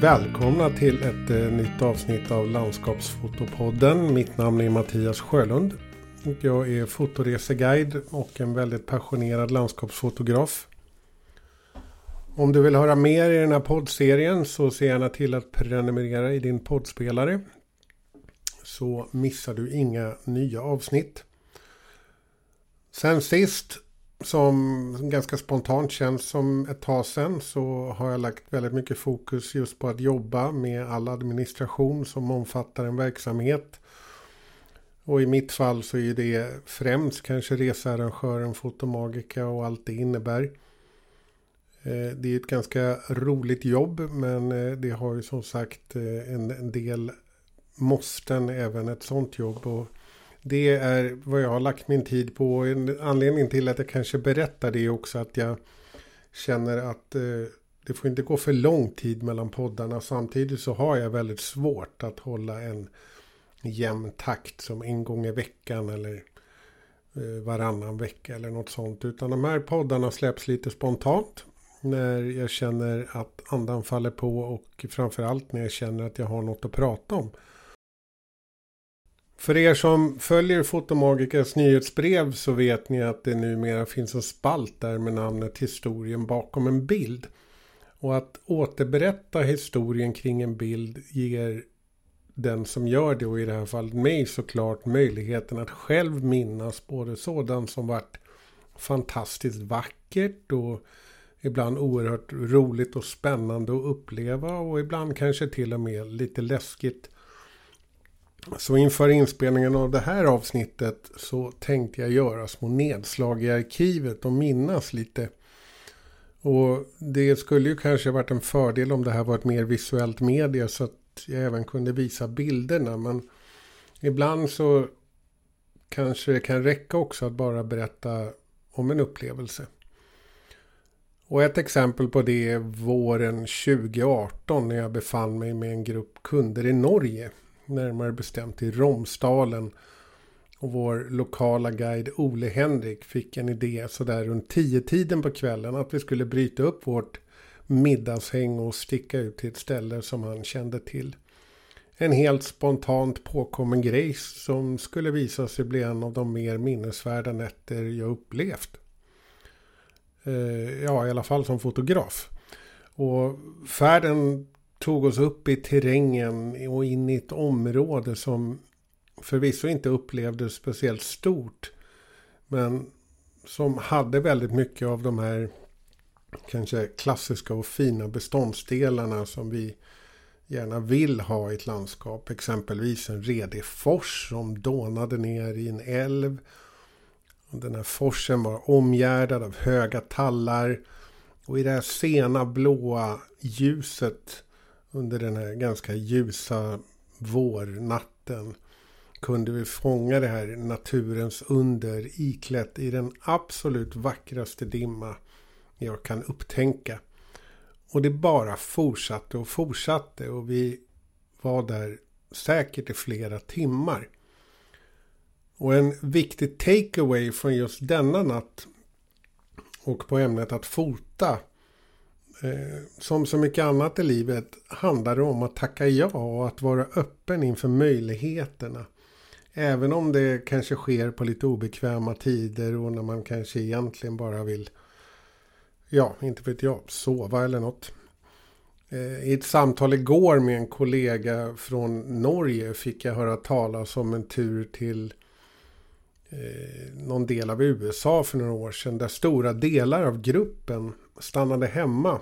välkomna till ett eh, nytt avsnitt av Landskapsfotopodden. Mitt namn är Mattias Sjölund. Jag är fotoreseguide och en väldigt passionerad landskapsfotograf. Om du vill höra mer i den här poddserien så se gärna till att prenumerera i din poddspelare. Så missar du inga nya avsnitt. Sen sist som ganska spontant känns som ett tag sedan så har jag lagt väldigt mycket fokus just på att jobba med all administration som omfattar en verksamhet. Och i mitt fall så är det främst kanske researrangören Fotomagica och allt det innebär. Eh, det är ett ganska roligt jobb men eh, det har ju som sagt eh, en del måsten även ett sånt jobb. Och det är vad jag har lagt min tid på. En anledning till att jag kanske berättar det är också att jag känner att eh, det får inte gå för lång tid mellan poddarna. Samtidigt så har jag väldigt svårt att hålla en jämn takt som en gång i veckan eller eh, varannan vecka eller något sånt. Utan de här poddarna släpps lite spontant. När jag känner att andan faller på och framförallt när jag känner att jag har något att prata om. För er som följer Fotomagikers nyhetsbrev så vet ni att det numera finns en spalt där med namnet Historien bakom en bild. Och att återberätta historien kring en bild ger den som gör det och i det här fallet mig såklart möjligheten att själv minnas både sådant som varit fantastiskt vackert och ibland oerhört roligt och spännande att uppleva och ibland kanske till och med lite läskigt så inför inspelningen av det här avsnittet så tänkte jag göra små nedslag i arkivet och minnas lite. Och det skulle ju kanske varit en fördel om det här var ett mer visuellt media så att jag även kunde visa bilderna. Men ibland så kanske det kan räcka också att bara berätta om en upplevelse. Och ett exempel på det är våren 2018 när jag befann mig med en grupp kunder i Norge närmare bestämt i Romsdalen. Och vår lokala guide Ole Henrik fick en idé sådär runt tio tiden på kvällen att vi skulle bryta upp vårt middagshäng och sticka ut till ett ställe som han kände till. En helt spontant påkommen grej som skulle visa sig bli en av de mer minnesvärda nätter jag upplevt. Eh, ja, i alla fall som fotograf. Och färden tog oss upp i terrängen och in i ett område som förvisso inte upplevdes speciellt stort. Men som hade väldigt mycket av de här kanske klassiska och fina beståndsdelarna som vi gärna vill ha i ett landskap. Exempelvis en redig fors som dånade ner i en älv. Den här forsen var omgärdad av höga tallar. Och i det här sena blåa ljuset under den här ganska ljusa vårnatten kunde vi fånga det här naturens under iklätt i den absolut vackraste dimma jag kan upptänka. Och det bara fortsatte och fortsatte och vi var där säkert i flera timmar. Och en viktig takeaway från just denna natt och på ämnet att fota Eh, som så mycket annat i livet handlar det om att tacka ja och att vara öppen inför möjligheterna. Även om det kanske sker på lite obekväma tider och när man kanske egentligen bara vill, ja, inte vet jag, sova eller något. Eh, I ett samtal igår med en kollega från Norge fick jag höra talas om en tur till eh, någon del av USA för några år sedan där stora delar av gruppen stannade hemma.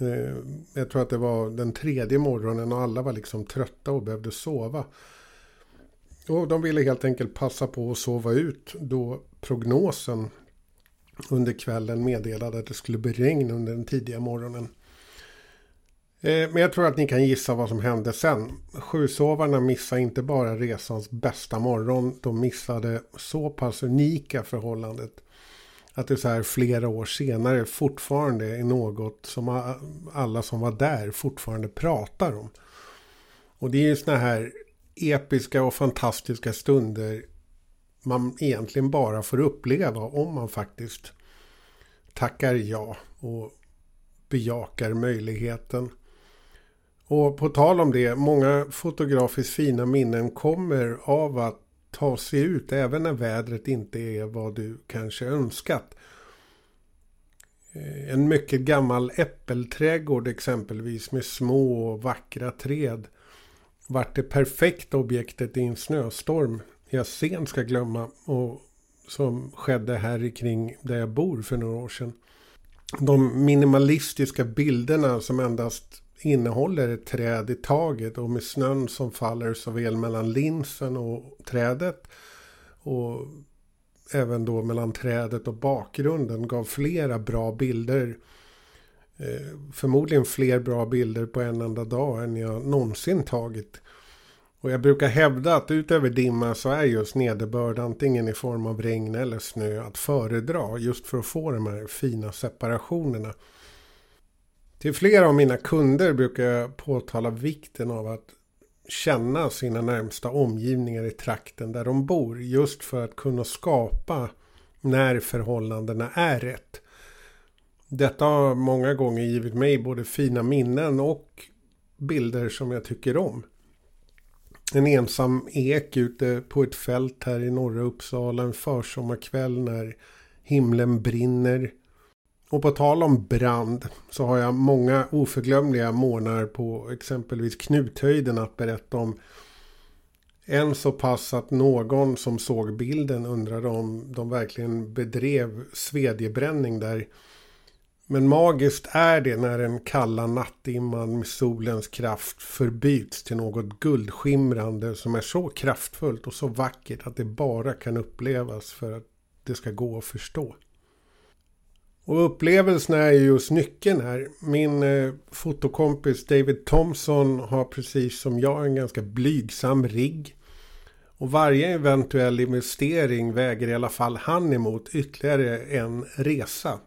Eh, jag tror att det var den tredje morgonen och alla var liksom trötta och behövde sova. Och de ville helt enkelt passa på att sova ut då prognosen under kvällen meddelade att det skulle bli regn under den tidiga morgonen. Eh, men jag tror att ni kan gissa vad som hände sen. Sjusovarna missade inte bara resans bästa morgon. De missade så pass unika förhållandet att det så här flera år senare fortfarande är något som alla som var där fortfarande pratar om. Och det är ju såna här episka och fantastiska stunder man egentligen bara får uppleva om man faktiskt tackar ja och bejakar möjligheten. Och på tal om det, många fotografiskt fina minnen kommer av att ta sig ut även när vädret inte är vad du kanske önskat. Eh, en mycket gammal äppelträdgård exempelvis med små och vackra träd vart det perfekta objektet i en snöstorm jag sent ska glömma och som skedde här kring där jag bor för några år sedan. De minimalistiska bilderna som endast innehåller ett träd i taget och med snön som faller såväl mellan linsen och trädet och även då mellan trädet och bakgrunden gav flera bra bilder. Eh, förmodligen fler bra bilder på en enda dag än jag någonsin tagit. Och jag brukar hävda att utöver dimma så är just nederbörd antingen i form av regn eller snö att föredra just för att få de här fina separationerna. Till flera av mina kunder brukar jag påtala vikten av att känna sina närmsta omgivningar i trakten där de bor. Just för att kunna skapa när förhållandena är rätt. Detta har många gånger givit mig både fina minnen och bilder som jag tycker om. En ensam ek ute på ett fält här i norra Uppsala en försommarkväll när himlen brinner. Och på tal om brand så har jag många oförglömliga månader på exempelvis Knuthöjden att berätta om. En så pass att någon som såg bilden undrade om de verkligen bedrev svedjebränning där. Men magiskt är det när den kalla nattdimman med solens kraft förbyts till något guldskimrande som är så kraftfullt och så vackert att det bara kan upplevas för att det ska gå att förstå. Och upplevelserna är just nyckeln här. Min eh, fotokompis David Thompson har precis som jag en ganska blygsam rigg. Och varje eventuell investering väger i alla fall han emot ytterligare en resa.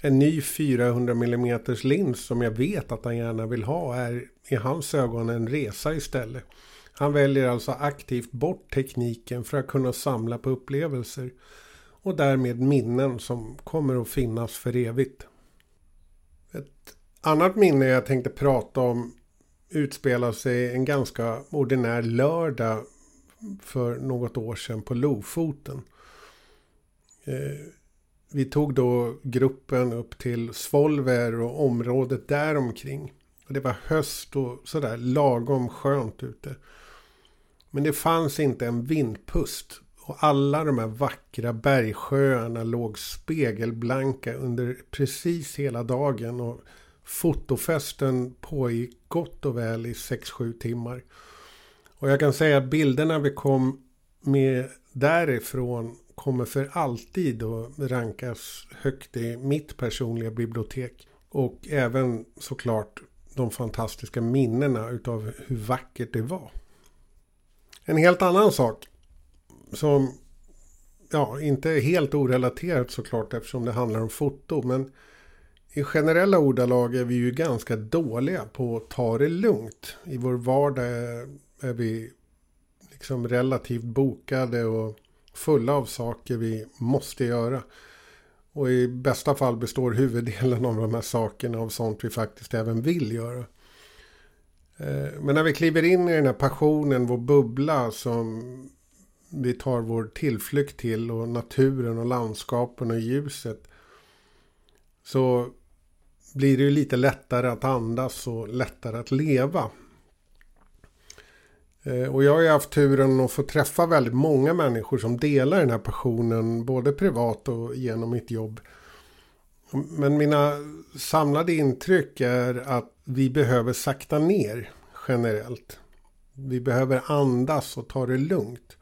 En ny 400 mm lins som jag vet att han gärna vill ha är i hans ögon en resa istället. Han väljer alltså aktivt bort tekniken för att kunna samla på upplevelser och därmed minnen som kommer att finnas för evigt. Ett annat minne jag tänkte prata om utspelar sig en ganska ordinär lördag för något år sedan på Lofoten. Eh, vi tog då gruppen upp till Svolver och området däromkring. Och det var höst och sådär lagom skönt ute. Men det fanns inte en vindpust. Och alla de här vackra bergsjöarna låg spegelblanka under precis hela dagen. Och fotofesten pågick gott och väl i 6-7 timmar. Och jag kan säga att bilderna vi kom med därifrån kommer för alltid att rankas högt i mitt personliga bibliotek. Och även såklart de fantastiska minnena utav hur vackert det var. En helt annan sak som ja, inte är helt orelaterat såklart eftersom det handlar om foto. Men i generella ordalag är vi ju ganska dåliga på att ta det lugnt. I vår vardag är vi liksom relativt bokade och fulla av saker vi måste göra. Och i bästa fall består huvuddelen av de här sakerna av sånt vi faktiskt även vill göra. Eh, men när vi kliver in i den här passionen, vår bubbla som vi tar vår tillflykt till och naturen och landskapen och ljuset. Så blir det ju lite lättare att andas och lättare att leva. Eh, och jag har ju haft turen att få träffa väldigt många människor som delar den här passionen både privat och genom mitt jobb. Men mina samlade intryck är att vi behöver sakta ner generellt. Vi behöver andas och ta det lugnt.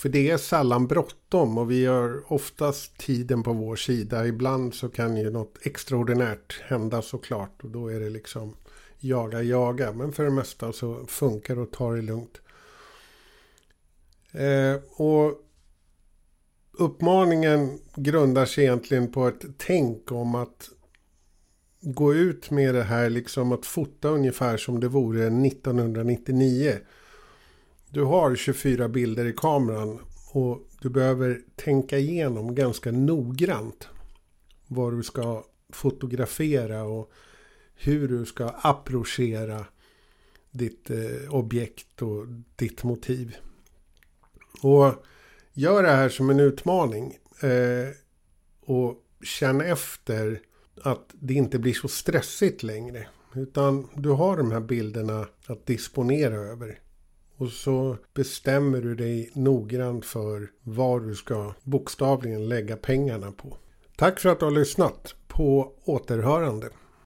För det är sällan bråttom och vi har oftast tiden på vår sida. Ibland så kan ju något extraordinärt hända såklart. Och då är det liksom jaga, jaga. Men för det mesta så funkar det att ta det lugnt. Eh, och uppmaningen grundar sig egentligen på ett tänk om att gå ut med det här liksom att fota ungefär som det vore 1999. Du har 24 bilder i kameran och du behöver tänka igenom ganska noggrant vad du ska fotografera och hur du ska approchera ditt eh, objekt och ditt motiv. Och gör det här som en utmaning. Eh, och känn efter att det inte blir så stressigt längre. Utan du har de här bilderna att disponera över. Och så bestämmer du dig noggrant för vad du ska bokstavligen lägga pengarna på. Tack för att du har lyssnat. På återhörande.